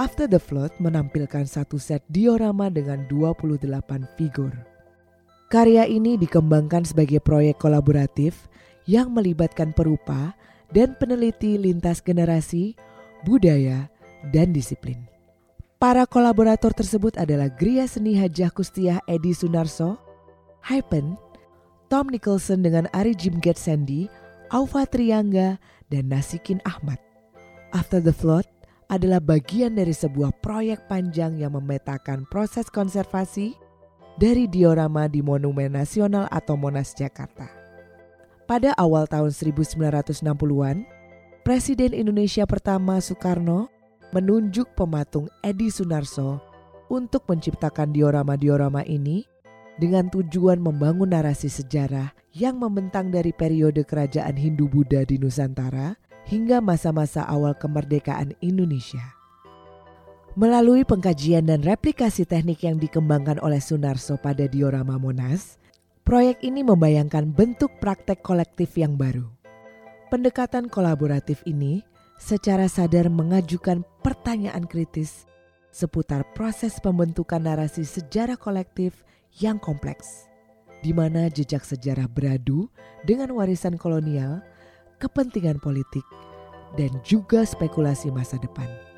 After the Flood menampilkan satu set diorama dengan 28 figur. Karya ini dikembangkan sebagai proyek kolaboratif yang melibatkan perupa dan peneliti lintas generasi, budaya, dan disiplin. Para kolaborator tersebut adalah Gria Seni Hajah Kustiah Edi Sunarso, Hypen, Tom Nicholson dengan Ari Jim Sandy, Aufa Triangga, dan Nasikin Ahmad. After the Flood adalah bagian dari sebuah proyek panjang yang memetakan proses konservasi dari diorama di Monumen Nasional atau Monas Jakarta. Pada awal tahun 1960-an, Presiden Indonesia pertama Soekarno menunjuk pematung Edi Sunarso untuk menciptakan diorama-diorama ini dengan tujuan membangun narasi sejarah yang membentang dari periode kerajaan Hindu-Buddha di Nusantara hingga masa-masa awal kemerdekaan Indonesia. Melalui pengkajian dan replikasi teknik yang dikembangkan oleh Sunarso pada diorama Monas, proyek ini membayangkan bentuk praktek kolektif yang baru. Pendekatan kolaboratif ini secara sadar mengajukan pertanyaan kritis seputar proses pembentukan narasi sejarah kolektif yang kompleks, di mana jejak sejarah beradu dengan warisan kolonial kepentingan politik, dan juga spekulasi masa depan.